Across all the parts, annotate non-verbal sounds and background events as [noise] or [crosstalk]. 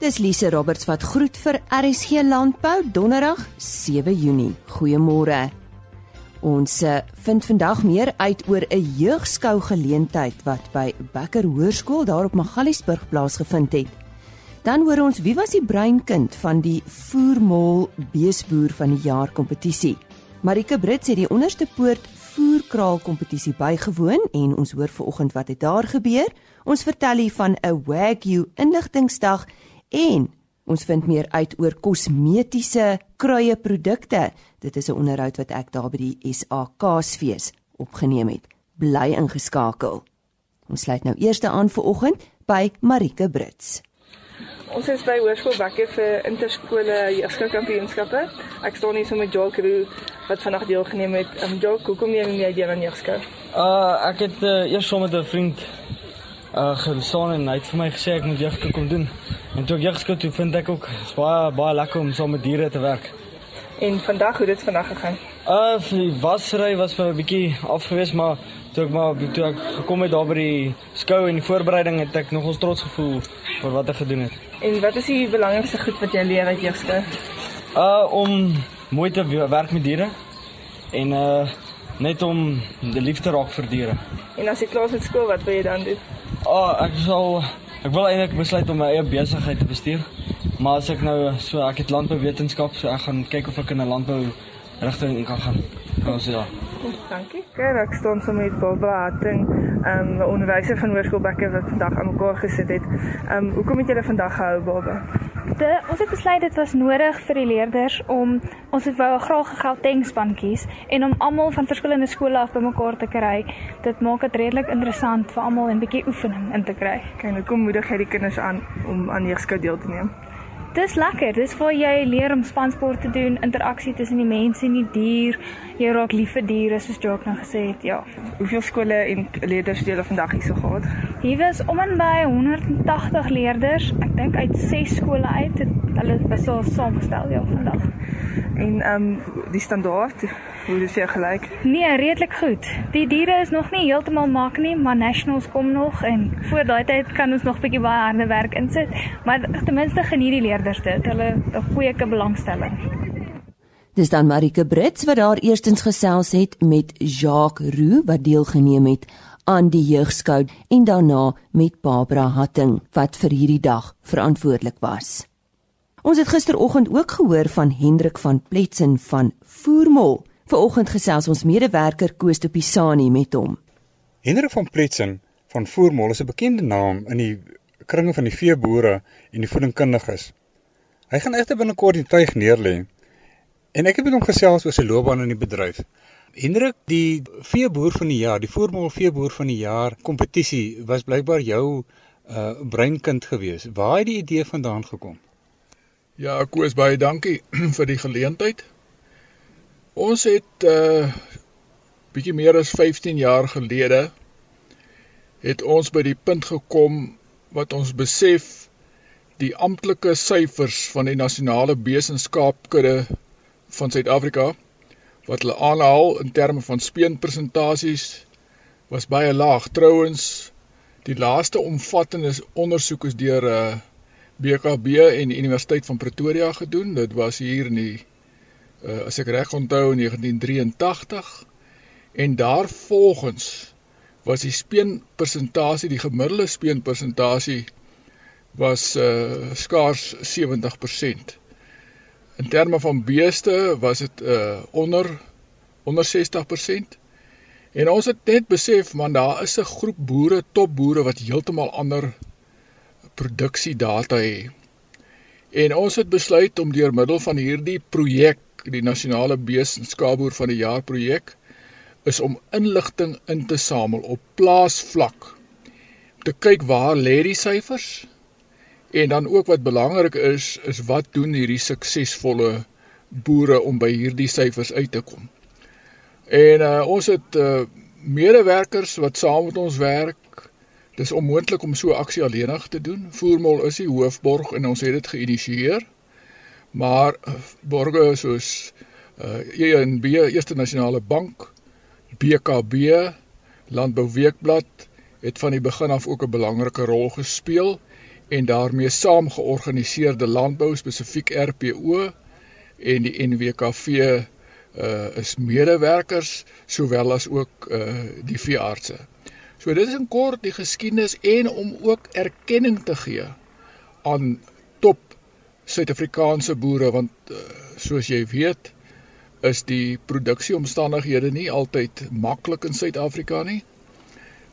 Dis Lise Roberts wat groet vir RSG Landbou Donderdag 7 Junie. Goeiemôre. Ons eh, vind vandag meer uit oor 'n jeugskou geleentheid wat by Becker Hoërskool daar op Magaliesburg plaasgevind het. Dan hoor ons wie was die breinkind van die Voermol Beesboer van die jaar kompetisie. Marike Brits het die onderste poort voerkraal kompetisie bygewoon en ons hoor vanoggend wat het daar gebeur. Ons vertel hier van 'n Wagyu inligtingsdag en ons vind meer uit oor kosmetiese kruieprodukte. Dit is 'n onderhoud wat ek daar by die SA Kaasfees opgeneem het. Bly ingeskakel. Ons sluit nou eers aan vir oggend by Marike Brits. Ons is by Hoërskool Bekker vir interskole jeugskampioenskappe. Ek staan hier so met Joel Crew wat vandag deelgeneem het. Um, Joel, hoekom jy nie deel aan jeugskou? Uh ek het uh, eers saam met 'n vriend uh gestaan en hy het vir my gesê ek moet jeugskou kom doen. En toe ek jeugskou toe vind ek ook baie baie lekker om saam met diere te werk. En vandag hoe dit vandag gegaan? Uh die wasry was vir 'n bietjie afgewees, maar toe ek maar toe ek gekom het daar by die skou en die voorbereiding het ek nogals trots gevoel oor wat ek gedoen het. En wat is die belangrikste goed wat jy leer uit jeugskou? Uh om mooi te werk met diere en uh net om die liefde raak vir diere. En as jy klaar is met skool, wat wil jy dan doen? Ah, ek sal ek wil eintlik besluit om my eie besigheid te bestuur. Maar as ek nou so ek het landbouwetenskap, so ek gaan kyk of ek in 'n landbou rigting kan gaan. Ons ja. Dankie. Kyk, ek staan so met Barbara Hatting, ehm, 'n um, onderwyser van Hoërskool Bekker wat vandag aan mekaar gesit het. Ehm, um, hoekom het julle vandag gehou, Barbara? De, ons het besluit dit was nodig vir die leerders om ons het wou graag 'n Gautengspan kies en om almal van verskillende skole af bymekaar te kry. Dit maak dit redelik interessant vir almal en 'n bietjie oefening in te kry. Kyk, nou kom moedig jy die kinders aan om aan jeugskou deel te neem. Dis lekker. Dis waar jy leer om spansport te doen, interaksie tussen die mense en die dier. Jy raak lief vir diere soos Jock nou gesê het. Ja. Hoeveel skole en leerders het julle vandag hier so gehad? Hier was om en by 180 leerders. Ek dink uit 6 skole uit. Het, hulle was so saamgestel ja vandag. En ehm um, die standaard, hoe dit vir gelyk? Nee, redelik goed. Die diere is nog nie heeltemal mak nie, maar nationals kom nog en voor daai tyd kan ons nog bietjie baie harde werk insit, maar ten minste geniet die leerders dit. Hulle 'n goeie belangstelling. Dis dan Marike Brits wat daar eerstens gesels het met Jacques Roux wat deelgeneem het aan die jeugskou en daarna met Barbara Hatting wat vir hierdie dag verantwoordelik was. Ons het gisteroggend ook gehoor van Hendrik van Pletsen van Voermol. Vanoggend gesels ons medewerker Koos de Pisani met hom. Hendrik van Pletsen van Voermol is 'n bekende naam in die kringe van die veeboere en die voedingkundiges. Hy gaan egter binnekort die tuig neerlê. En ek het met hom gesels oor sy loopbaan in die bedryf. Hendrik, die veeboer van die jaar, die Voermol veeboer van die jaar kompetisie was blykbaar jou uh breinkind gewees. Waar het die idee vandaan gekom? Ja, Koos baie dankie [clears throat] vir die geleentheid. Ons het uh bietjie meer as 15 jaar gelede het ons by die punt gekom wat ons besef die amptelike syfers van die nasionale besenskaapkudde van Suid-Afrika wat hulle aanhaal in terme van speenpersentasies was baie laag. Trouwens, die laaste omvattende ondersoek is deur uh, BKB en Universiteit van Pretoria gedoen. Dit was hier in die uh, as ek reg onthou in 1983 en daarvolgens was die speenpersentasie, die gemiddelde speenpersentasie was uh, skaars 70%. In terme van beeste was dit uh, onder onder 60%. En ons het net besef man daar is 'n groep boere, topboere wat heeltemal ander produksiedata hê. En ons het besluit om deur middel van hierdie projek, die nasionale bees en skaapboer van die jaar projek, is om inligting in te samel op plaasvlak. Te kyk waar lê die syfers? En dan ook wat belangrik is, is wat doen hierdie suksesvolle boere om by hierdie syfers uit te kom? En uh, ons het uh, medewerkers wat saam met ons werk Dis onmoontlik om so aksie alleenig te doen. Voormal is die hoofborg en ons het dit geïnisieer. Maar eh, borge soos uh ENB, Eerste Nasionale Bank, BKB, Landbou Weekblad het van die begin af ook 'n belangrike rol gespeel en daarmee saam georganiseerde landbou spesifiek RPO en die NWKV uh is medewerkers sowel as ook uh die veeartse. So dit is in kort die geskiedenis en om ook erkenning te gee aan Suid-Afrikaanse boere want uh, soos jy weet is die produksieomstandighede nie altyd maklik in Suid-Afrika nie.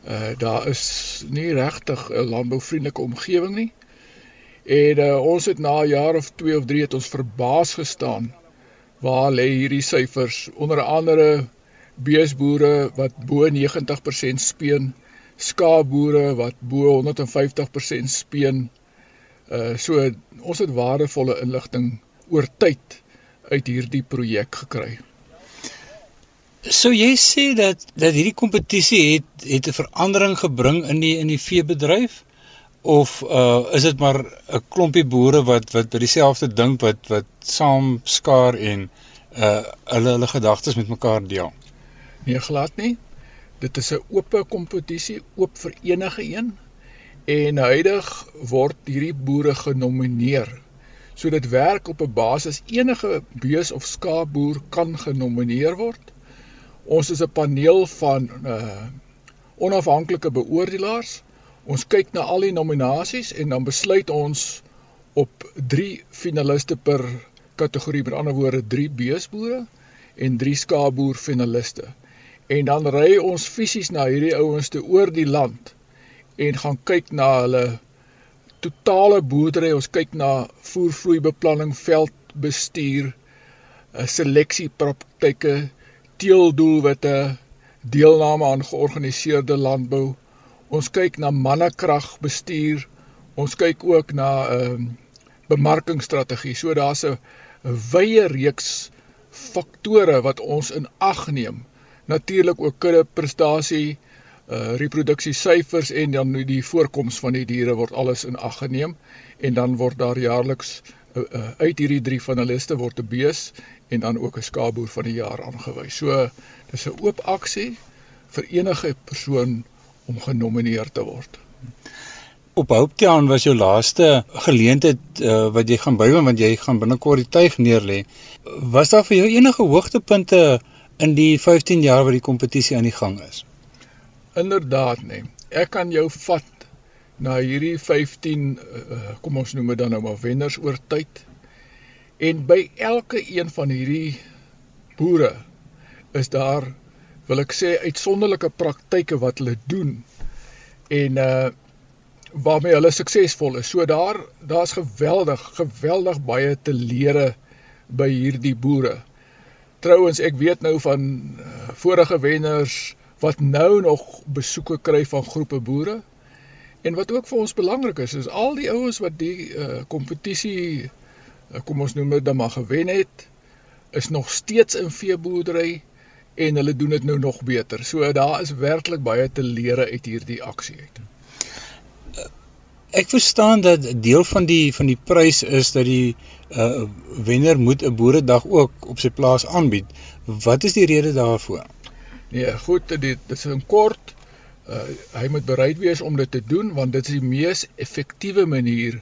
Uh daar is nie regtig 'n landbouvriendelike omgewing nie. En uh, ons het na 'n jaar of 2 of 3 het ons verbaas gestaan waar lê hierdie syfers onder andere beesboere wat bo 90% speen, skaapboere wat bo 150% speen. Uh so ons het waardevolle inligting oor tyd uit hierdie projek gekry. So jy sê dat dat hierdie kompetisie het het 'n verandering gebring in die in die veebedryf of uh is dit maar 'n klompie boere wat wat by dieselfde dink wat wat saam skaar en uh hulle hulle gedagtes met mekaar deel? Nee, glad nie. Dit is 'n oop kompetisie, oop vir enige een. En huidig word hierdie boere genomineer. So dit werk op 'n basis enige bees of skaapboer kan genomineer word Ons is 'n paneel van uh onafhanklike beoordelaars. Ons kyk na al die nominasies en dan besluit ons op 3 finaliste per kategorie, met ander woorde 3 beesboere en 3 skaapboer finaliste. En dan ry ons fisies na hierdie ouens te oor die land en gaan kyk na hulle totale boerdery. Ons kyk na voervloeibeplanning, veldbestuur, 'n seleksiepraktyke, teeldoelwitte, deelname aan georganiseerde landbou. Ons kyk na mannekragbestuur. Ons kyk ook na 'n uh, ehm, bemarkingsstrategie. So daar's 'n wye reeks faktore wat ons in ag neem. Natuurlik ook kudde prestasie, uh reproduksie syfers en dan die voorkoms van die diere word alles in ag geneem en dan word daar jaarliks uh, uh, uit hierdie drie finaliste word 'n bees en dan ook 'n skaapboer van die jaar aangewys. So dis 'n oop aksie vir enige persoon om genomineer te word. Op Hooptown was jou laaste geleentheid uh, wat jy gaan bywoon want jy gaan binnekort die tuig neerlê. Was daar vir jou enige hoogtepunte in die 15 jaar wat die kompetisie aan die gang is? Inderdaad, nee. Ek kan jou vat na hierdie 15 uh, eh, kom ons noem dit dan nou maar wenners oor tyd En by elke een van hierdie boere is daar wil ek sê uitsonderlike praktyke wat hulle doen en uh waarmee hulle suksesvol is. So daar daar's geweldig, geweldig baie te leere by hierdie boere. Trouwens, ek weet nou van uh, vorige wenners wat nou nog besoeke kry van groepe boere. En wat ook vir ons belangrik is, is al die ouens wat die uh kompetisie uh Eh, kom ons noem dit dan maar gewen het, is nog steeds in veeboerdery en hulle doen dit nou nog beter. So daar is werklik baie te leer uit hierdie aksie uit. Ek verstaan dat deel van die van die prys is dat die uh wenner moet 'n boeredag ook op sy plaas aanbied. Wat is die rede daarvoor? Nee, goed, dit is 'n kort uh hy moet bereid wees om dit te doen want dit is die mees effektiewe manier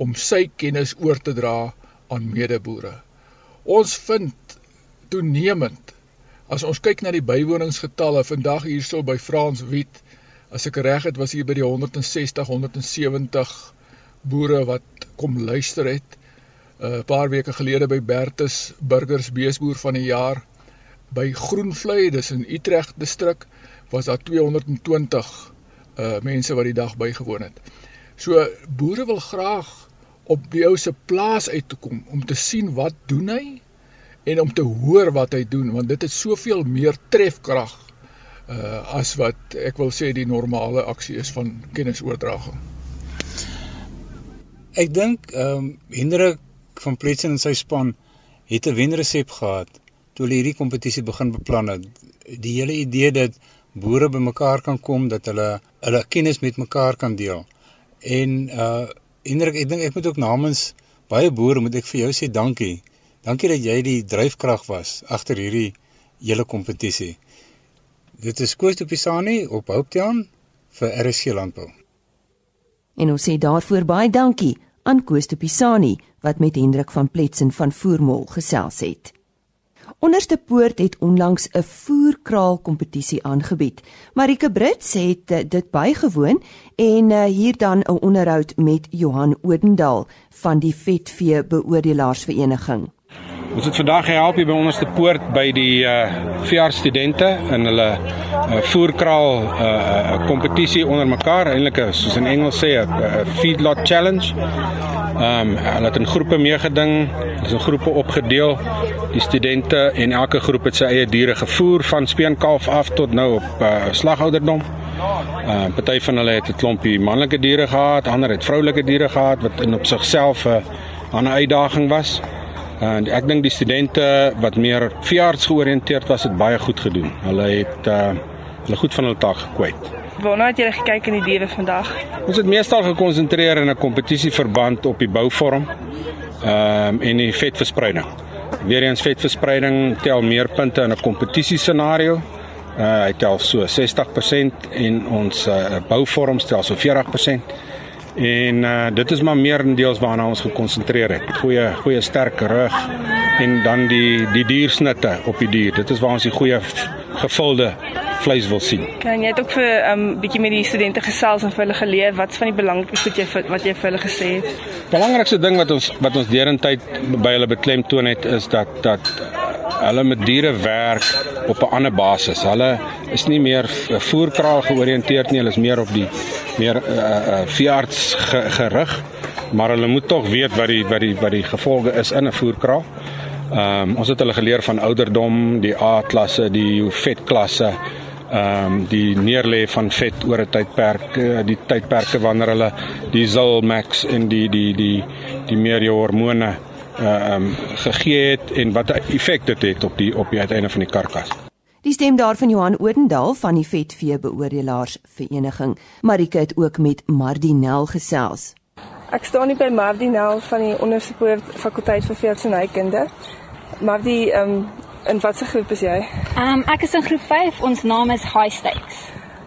om sy kennis oor te dra aan medeboere. Ons vind toenemend as ons kyk na die bywoningsgetalle vandag hierso by Frans Wit, as ek reg het was hier by die 160 170 boere wat kom luister het. 'n uh, paar weke gelede by Bertus Burgers Beesboer van die jaar by Groenvlei, dis in Utrecht distrik, was daar 220 uh mense wat die dag bygewoon het. So boere wil graag op die ou se plaas uit te kom om te sien wat doen hy en om te hoor wat hy doen want dit het soveel meer trefkrag uh as wat ek wil sê die normale aksie is van kennisoordraging. Ek dink ehm um, Hendrik van Pletsen en sy span het 'n wenresep gehad toe hulle hierdie kompetisie begin beplan het. Die hele idee dat boere bymekaar kan kom dat hulle hulle kennis met mekaar kan deel. En uh Hendrik, ek dink ek moet ook namens baie boere moet ek vir jou sê dankie. Dankie dat jy die dryfkrag was agter hierdie hele kompetisie. Dit is Koos de Pisani op Hooptown vir RSC Landbou. En ons sê daarvoor baie dankie aan Koos de Pisani wat met Hendrik van Pletsen van Voormol gesels het. Onderste Poort het onlangs 'n voerkraal kompetisie aangebied. Marike Brits het eh, dit bygewoon en eh, hier dan 'n onderhoud met Johan Odendaal van die Vetvee Beoordelaarsvereniging. Ons het vandag gehelp hier by Onderste Poort by die uh VR studente in hulle uh, voerkraal uh kompetisie onder mekaar, eintlik soos in Engels sê 'n feedlot challenge. Ehm um, hulle het in groepe meegeding, is in groepe opgedeel. Die studente en elke groep het sy eie diere gevoer van speenkalf af tot nou op uh slagouderdom. Uh, party van hulle het 'n klompie manlike diere gehad, ander het vroulike diere gehad wat in op sigself 'n uh, 'n uitdaging was. En ek dink die studente wat meer veearts georiënteerd was, het baie goed gedoen. Hulle het uh hulle goed van hulle taak gekwyt. Waarna het jy gekyk in die diere vandag? Ons het meestal gekonsentreer in 'n kompetisieverband op die bouvorm. Ehm um, en die vetverspreiding. Weereens vetverspreiding tel meer punte in 'n kompetisiescenario. Uh hy tel so 60% en ons uh, bouvorm tel so 40%. En uh, dit is maar meerendeels waarna ons gekonsentreer het. Goeie goeie sterk rug en dan die die diersnitte op die dier. Dit is waar ons die goeie gevulde vleis wil sien. Kan jy het ook vir 'n um, bietjie met die studente gesels en vir hulle geleer wat's van die belangrikste wat jy wat jy vir hulle gesê het? Belangrikste ding wat ons wat ons derentyd by hulle beklemtoon het is dat dat hulle met diere werk op 'n ander basis. Hulle is nie meer voerkraal georiënteerd nie, hulle is meer op die meer uh, uh, veearts ge, gerig, maar hulle moet tog weet wat die wat die wat die gevolge is in 'n voerkraal. Ehm um, ons het hulle geleer van ouderdom, die A-klasse, die vetklasse, ehm um, die neerlê van vet oor 'n tydperk, die tydperke wanneer hulle die Zilmax en die die die die meer hormone ehm um, gegee het en wat 'n effek dit het op die op die uiteinde van die karkas. Die stem daarvan Johan Odendaal van die Vetvee Beoordelaars Vereniging. Marika het ook met Mardinel gesels. Ek staan hier by Mardinel van die Ondersepoort Fakulteit vir Veeartsenykunde. Mardi, ehm um, in watter groep is jy? Ehm um, ek is in groep 5. Ons naam is High Stakes.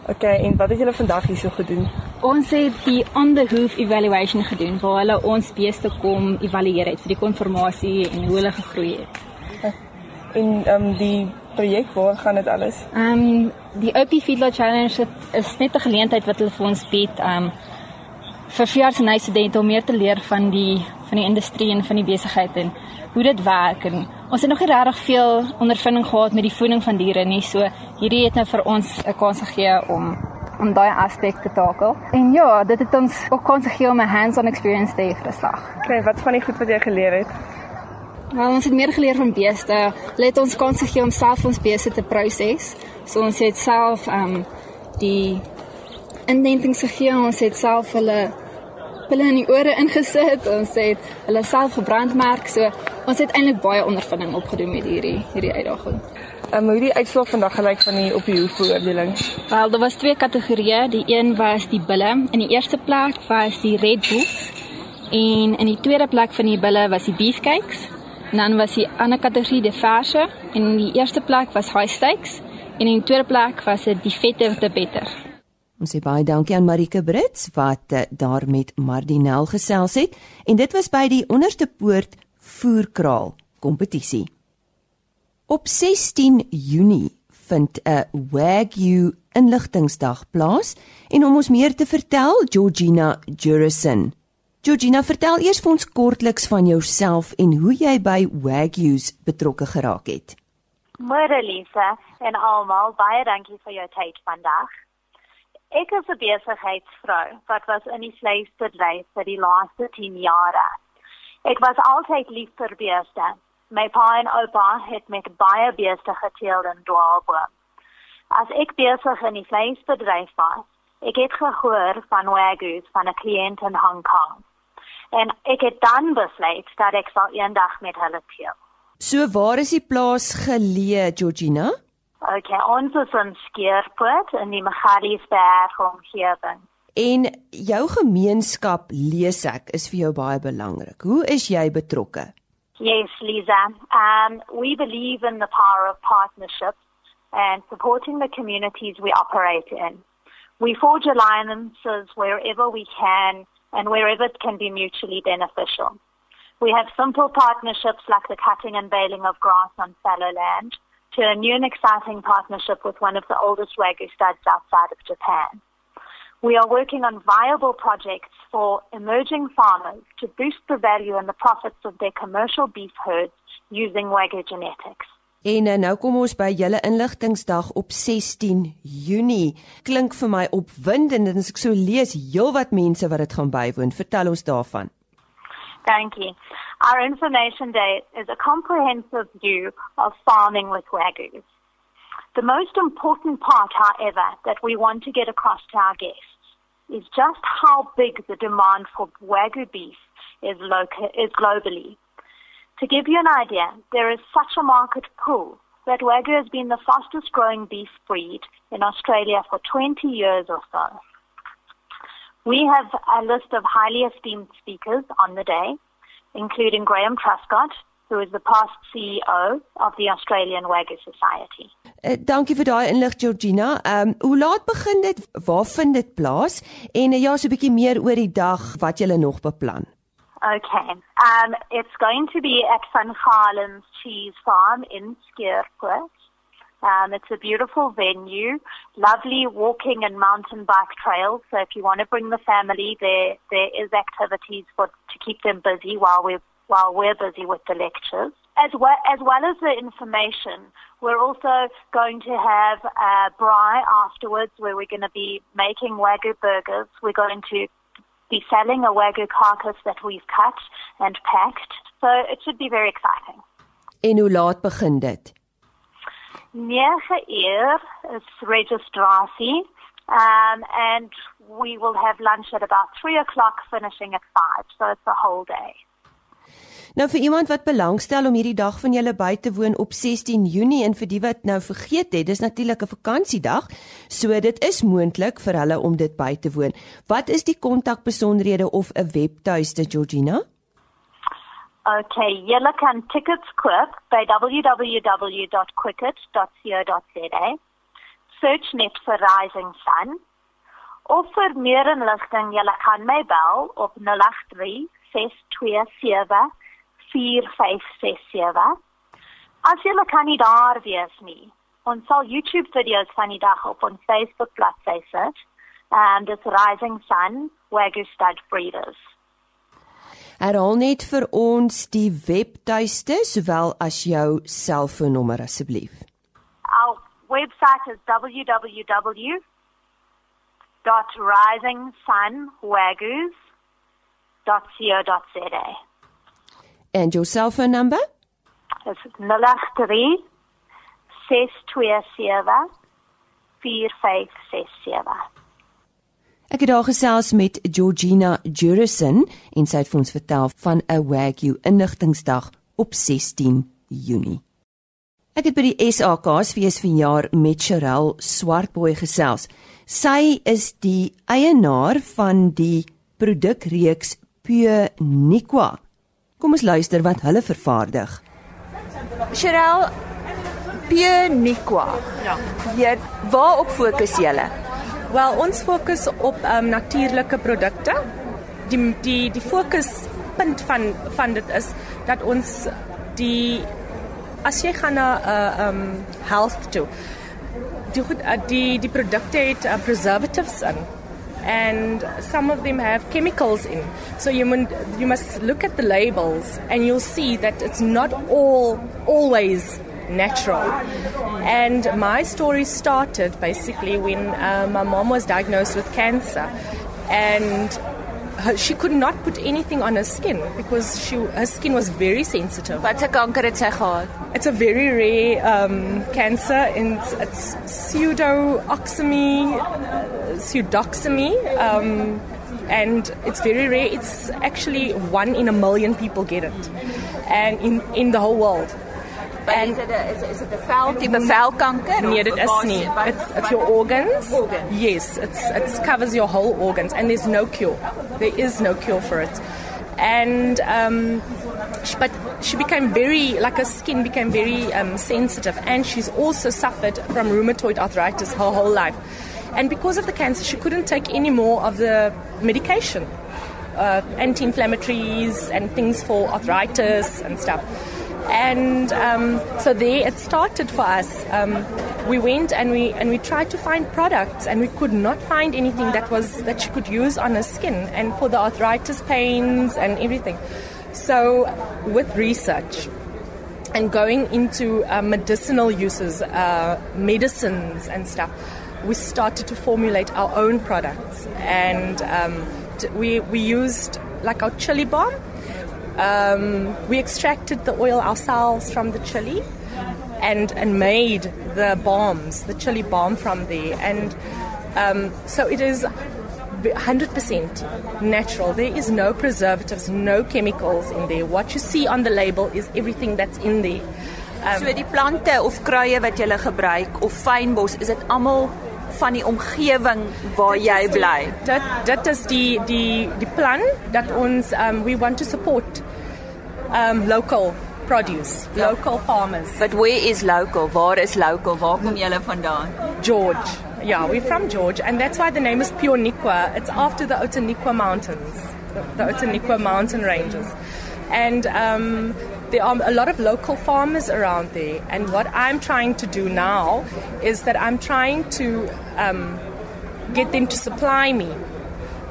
Okay, en wat het julle vandag hierso gedoen? Ons het die on the hoof evaluation gedoen waar hulle ons beeste kom evalueer het vir die konformasie en hoe hulle gegroei het. En ehm um, die projek waar gaan dit alles? Ehm um, die OP Feedlot Challenge is net 'n geleentheid wat hulle vir ons bied um vir veeartseny studente om meer te leer van die van die industrie en van die besigheid en hoe dit werk en ons het nog nie regtig veel ondervinding gehad met die voeding van diere nie so hierdie het nou vir ons 'n kans gegee om om daai aspek te takel. En ja, dit het ons ook kans gegee om 'n hands-on experience te hê vir die slag. Okay, wat van die goed wat jy geleer het? Wel, ons het meer geleer van beeste. Hulle het ons kans gegee om self ons beeste te proses. So ons het self ehm um, die indentings gegee. Ons het self hulle pille in die ore ingesit. Ons het hulle self gebrandmerk. So ons het eintlik baie ondervinding opgedoen met hierdie hierdie uitdaging. Um, hoe die uitslag vandag gelyk van die op die hoefbeoordeling? Wel, daar was twee kategorieë. Die een was die bulle. In die eerste plek was die Red Bulls en in die tweede plek van die bulle was die beefcakes. En dan was die ander kategorie die verse. En in die eerste plek was high stakes en in die tweede plek was dit die vette te beter. Ons sê baie dankie aan Marike Brits wat uh, daar met Mardinel gesels het. En dit was by die onderste poort voerkraal kompetisie. Op 16 Junie vind 'n Wagyu inligtingsdag plaas. En om ons meer te vertel Georgina Jurison Georgina, vertel eers vir ons kortliks van jouself en hoe jy by Wagyu's betrokke geraak het. Môre Lisa en almal, baie dankie vir jou tyd vandag. Ek is 'n besigheidsvrou wat was in die vleisbedryf vir die laaste 10 jare. Ek was altyd lief vir beeste. My pa en oupa het met baie beeste geteel in Dwaalboom. As ek besig in die vleisbedryf was, ek het gehoor van Wagyu's van 'n kliënt in Hong Kong en ek het dan besluit dat ek sal eendag met hulle teel. So waar is die plaas geleë, Georgina? Okay, ons is in Skeerpoort in die Magaliesberg omgewing. En jou gemeenskap lees ek is vir jou baie belangrik. Hoe is jy betrokke? Yes, Lisa. Um we believe in the power of partnerships and supporting the communities we operate in. We forge alliances wherever we can and wherever it can be mutually beneficial. We have simple partnerships like the cutting and baling of grass on fallow land to a new and exciting partnership with one of the oldest Wagyu studs outside of Japan. We are working on viable projects for emerging farmers to boost the value and the profits of their commercial beef herds using Wagyu genetics. En nou kom ons by julle inligtingsdag op 16 Junie. Klink vir my opwindend en as ek so lees, heelwat mense wat dit gaan bywoon. Vertel ons daarvan. Thank you. Our information day is a comprehensive view of farming with Wagyu. The most important part, however, that we want to get across to our guests is just how big the demand for Wagyu beef is, loca- is globally. To give you an idea, there is such a market pull that Wagyu has been the fastest growing beef breed in Australia for 20 years or so. We have a list of highly esteemed speakers on the day, including Graham Truscott, who is the past CEO of the Australian Wagyu Society. Uh, dankie vir daai inlig Georgina. Ehm um, hoe laat begin dit? Waar vind dit plaas? En uh, ja, so 'n bietjie meer oor die dag wat julle nog beplan. Okay. Um, it's going to be at Van Galen's Cheese Farm in Skierpoort. Um, it's a beautiful venue, lovely walking and mountain bike trails. So if you want to bring the family, there there is activities for to keep them busy while we're while we're busy with the lectures. As well as well as the information, we're also going to have a braai afterwards, where we're going to be making wagyu burgers. We're going to be selling a wagyu carcass that we've cut and packed. So it should be very exciting. En hoe laat begin dit? 9 uur is registrasie. Um, and we will have lunch at about 3 o'clock, finishing at 5. So it's a whole day. Nou vir iemand wat belangstel om hierdie dag van julle by te woon op 16 Junie en vir die wat nou vergeet het, dis natuurlik 'n vakansiedag, so dit is moontlik vir hulle om dit by te woon. Wat is die kontakbesonderhede of 'n webtuiste Georgina? Okay, julle kan tickets koop by www.quicket.co.za. Search net vir Rising Sun. Of vir meer inligting, julle kan my bel op 083 627 4567. As jy kan nie daar wees nie, ons sal YouTube video's van die dag op ons Facebook bladsy sit. And it's Rising Sun Wagyu Stud Breeders. Herhaal net vir ons die webtuiste sowel as jou selfoonnommer asseblief. Our website is www.risingsunwagoos.co.za. And your cell phone number? Dis 083 627 4567. Ek het daar gesels met Georgina Jurison en sy het vir ons vertel van 'n Wagyu inligtingsdag op 16 Junie. Ek het by die SAK's fees vanjaar met Cheryl Swartboy gesels. Sy is die eienaar van die produkreeks Pure Niqua. Kom ons luister wat hulle vervaardig. Cheryl Pure Niqua. Ja. Jy waarop fokus julle? Wel, ons fokus op um, natuurlike produkte. Die die die fokuspunt van van dit is dat ons die as jy gaan na 'n uh, um health toe. Die goed uh, die die produkte het uh, preservatives in and some of them have chemicals in. So you must you must look at the labels and you'll see that it's not all always natural. And my story started basically when uh, my mom was diagnosed with cancer, and her, she could not put anything on her skin because she her skin was very sensitive. Wat 'n kanker het sy gehad? It's a very rare um, cancer, and it's, pseudoxymy, pseudoxymy. Um, and it's very rare. It's actually one in a million people get it, and in in the whole world. En is dit 'n is is dit 'n vel tipe velkanker? Nee, dit is nie. It's it's your organs. Organs. Yes, it's it covers your whole organs and there's no cure. There is no cure for it. And um she, but she became very like her skin became very um sensitive and she's also suffered from rheumatoid arthritis her whole life. And because of the cancer, she couldn't take any more of the medication, uh, anti-inflammatories and things for arthritis and stuff. And um, so there it started for us. Um, we went and we and we tried to find products, and we could not find anything that was that she could use on her skin and for the arthritis pains and everything. So with research and going into uh, medicinal uses, uh, medicines and stuff, we started to formulate our own products, and um, we we used like our chili balm. Um, we extracted the oil ourselves from the chili and and made the bombs, the chili bomb from there, and um, so it is 100% natural. There is no preservatives, no chemicals in there. What you see on the label is everything that's in there. Um, so die plante of kruie wat jy gebruik of fynbos, is dit almal van die omgewing waar jy bly. Dit dit is die die die plan dat ons um we want to support um local produce, yeah. local farmers. But where is local? Waar is local? Waar kom julle vandaan? George. Yeah, we're from George and that's why the name is Nikwa. It's after the Outeniqua Mountains, the, the Outeniqua mountain ranges. And um there are a lot of local farmers around there. And what I'm trying to do now is that I'm trying to um, get them to supply me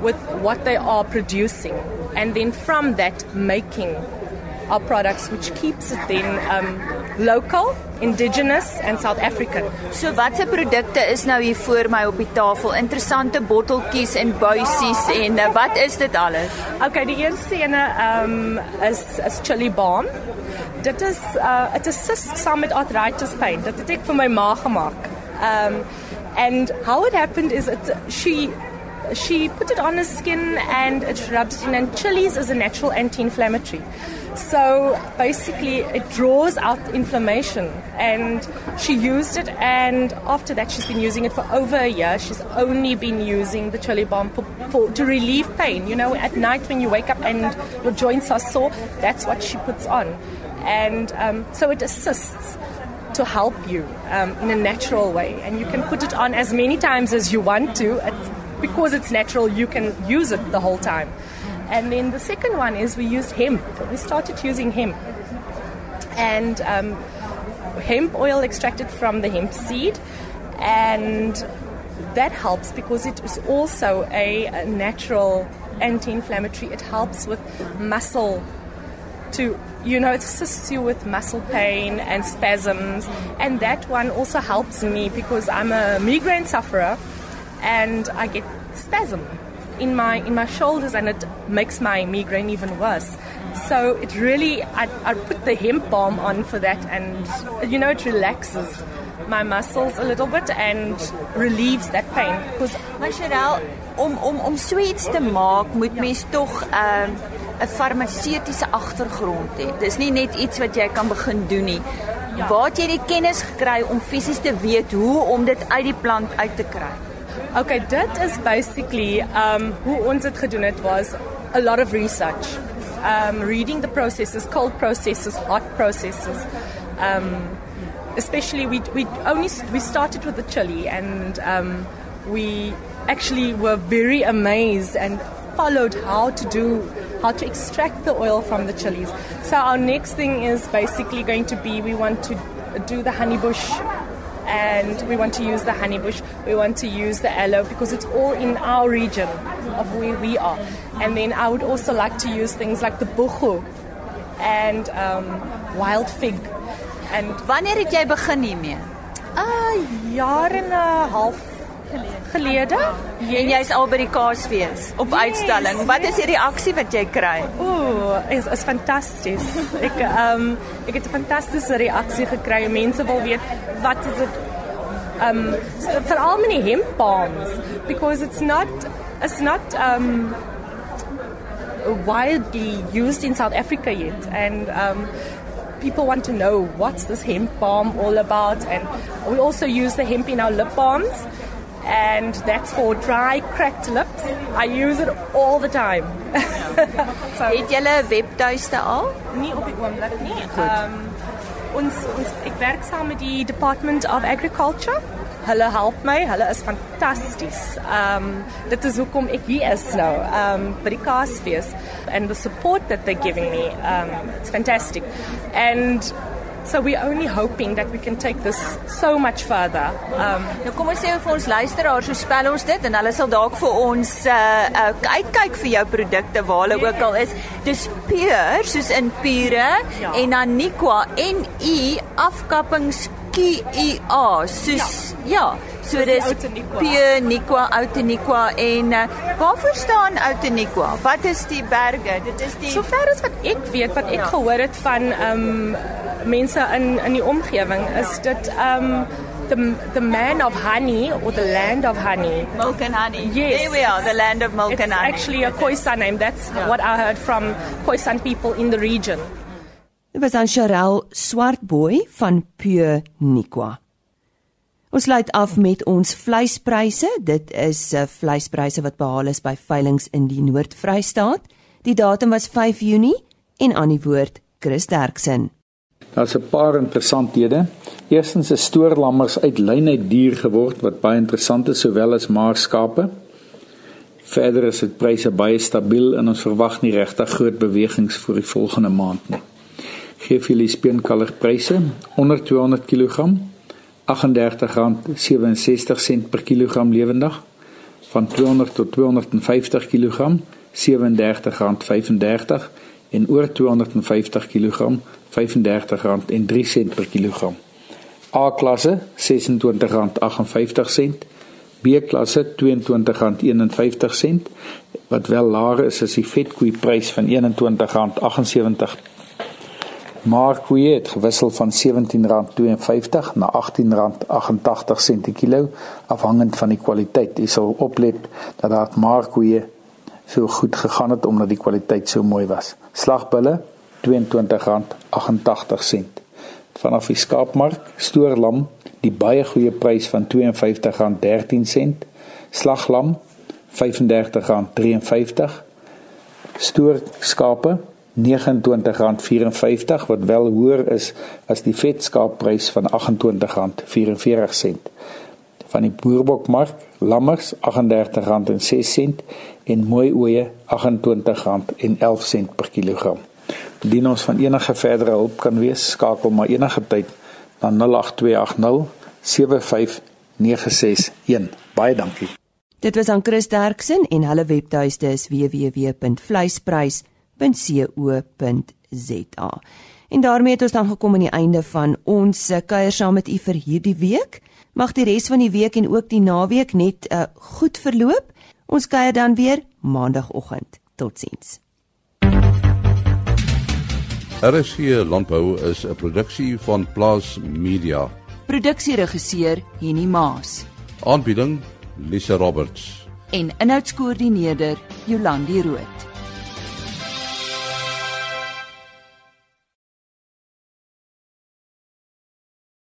with what they are producing, and then from that, making our products, which keeps it then um, local, indigenous and South African. So watse produkte is nou hier voor my op die tafel? Interessante botteltjies en buisies en uh, wat is dit alles? Okay, die eerste ene um is is chili balm. Dit is uh dit assist saam met arthritis pain. Dit het ek vir my ma gemaak. Um and how it happened is it she she put it on her skin and it rubs it in and chilies is a natural anti-inflammatory. So basically, it draws out inflammation. And she used it, and after that, she's been using it for over a year. She's only been using the chili balm for, for, to relieve pain. You know, at night when you wake up and your joints are sore, that's what she puts on. And um, so it assists to help you um, in a natural way. And you can put it on as many times as you want to. It's, because it's natural, you can use it the whole time. And then the second one is we used hemp. We started using hemp. And um, hemp oil extracted from the hemp seed. And that helps because it is also a, a natural anti inflammatory. It helps with muscle to you know it assists you with muscle pain and spasms and that one also helps me because I'm a migraine sufferer and I get spasm in my in my shoulders and it makes my migraine even worse. So it really I, I put the hemp balm on for that and you know it relaxes my muscles a little bit and relieves that pain because Maar Cheryl om om om so iets te maak moet mens tog 'n uh, 'n farmaseutiese agtergrond hê. Dis nie net iets wat jy kan begin doen nie. Ja. Waar het jy die kennis gekry om fisies te weet hoe om dit uit die plant uit te kry? Okay, dit is basically um hoe ons dit gedoen het was a lot of research. Um reading the processes, cold processes, hot processes. Um especially we we only we started with the chili and um we actually were very amazed and followed how to do how to extract the oil from the chilies. So our next thing is basically going to be we want to do the honey bush and we want to use the honey bush, we want to use the aloe because it's all in our region of where we are. And then I would also like to use things like the buchu and um, wild fig. And wanneer het jy begin hiermee? Uh jare en 'n half gelede. Yes. En jy's al by die Kaasfees op yes, uitstalling. Wat is die reaksie wat jy kry? Ooh, is is fantasties. ek ehm um, ek het 'n fantastiese reaksie gekry. Mense wil weet wat is dit um veral met die hemp balms because it's not it's not um widely used in South Africa yet and um people want to know what's this hemp balm all about and we also use the hemp in our lip balms and that's for dry cracked lips. I use it all the time. so, [laughs] het julle 'n webtuiste al? Nie op die oomblik nie. Ehm um, ons ons ek werk saam met die Department of Agriculture hulle help my. Hulle is fantasties. Um dit is hoekom ek hier is nou. Um by die Kaasfees and the support that they're giving me um it's fantastic. And So we're only hoping that we can take this so much further. Um nou kom ons sê vir ons luisteraars, hoe spel ons dit en hulle sal dalk vir ons uh, uh uitkyk vir jou produkte waar hulle ook al is. Dis pure soos in pure ja. en dan Niqua N I afkappings Q I A soos ja. ja. So dis Pure Niqua Outeniqua en uh, waarvoor staan Outeniqua? Wat is die berge? Dit is die Sover as wat ek weet wat ek ja. gehoor het van ehm um, mense in in die omgewing is dit um the the man of honey or the land of honey milk and honey yes there we are the land of milk it's and honey actually a khoisan name that's yeah. what i heard from khoisan people in the region dit was aan Charel Swartboy van Pure Niqua Ons sluit af met ons vleispryse. Dit is eh, vleispryse wat behaal is by veilinge in die Noord-Vrystaat. Die datum was 5 Junie en aan die woord Chris Derksen. Daar's 'n paar interessanthede. Eerstens is stoorlammers uit lynheid duur geword wat baie interessant is sowel as maarskape. Verder is dit pryse baie stabiel en ons verwag nie regtig groot bewegings vir die volgende maand nie. Geef julle speenkaler pryse onder 200 kg R38.67 per kilogram lewendig van 200 tot 250 kg R37.35 en oor 250 kg R35.03 per kilogram. A klasse R26.58, B klasse R22.51 wat wel laer is as die vetkoei prys van R21.78. Maar koei het gewissel van R17.52 na R18.88 per kilo afhangend van die kwaliteit. Jy sal oplet dat daar maar koei so goed gegaan het omdat die kwaliteit so mooi was. Slagbulle R22.88. Vanaf die skaapmark, stoorlam, die baie goeie prys van R52.13. Slaglam R35.53. Stoor skape R29.54 wat wel hoër is as die vetskaapprys van R28.44. Van die boerbokmark, lammers R38.06 en mooi oeye R28.11 per kilogram. Indien ons van enige verdere hulp kan wees, skakel maar enige tyd na 08280 75961. Baie dankie. Dit was aan Chris Derksen en hulle webtuiste is www.vleisprys.co.za. En daarmee het ons dan gekom aan die einde van ons kuier saam met u vir hierdie week. Mag die res van die week en ook die naweek net uh, goed verloop. Ons kuier dan weer maandagooggend. Totsiens. RSG Landbou is 'n produksie van Plaas Media. Produksieregisseur Henny Maas. Aanbieding Lisa Roberts. En inhoudskoördineerder Jolandi Root.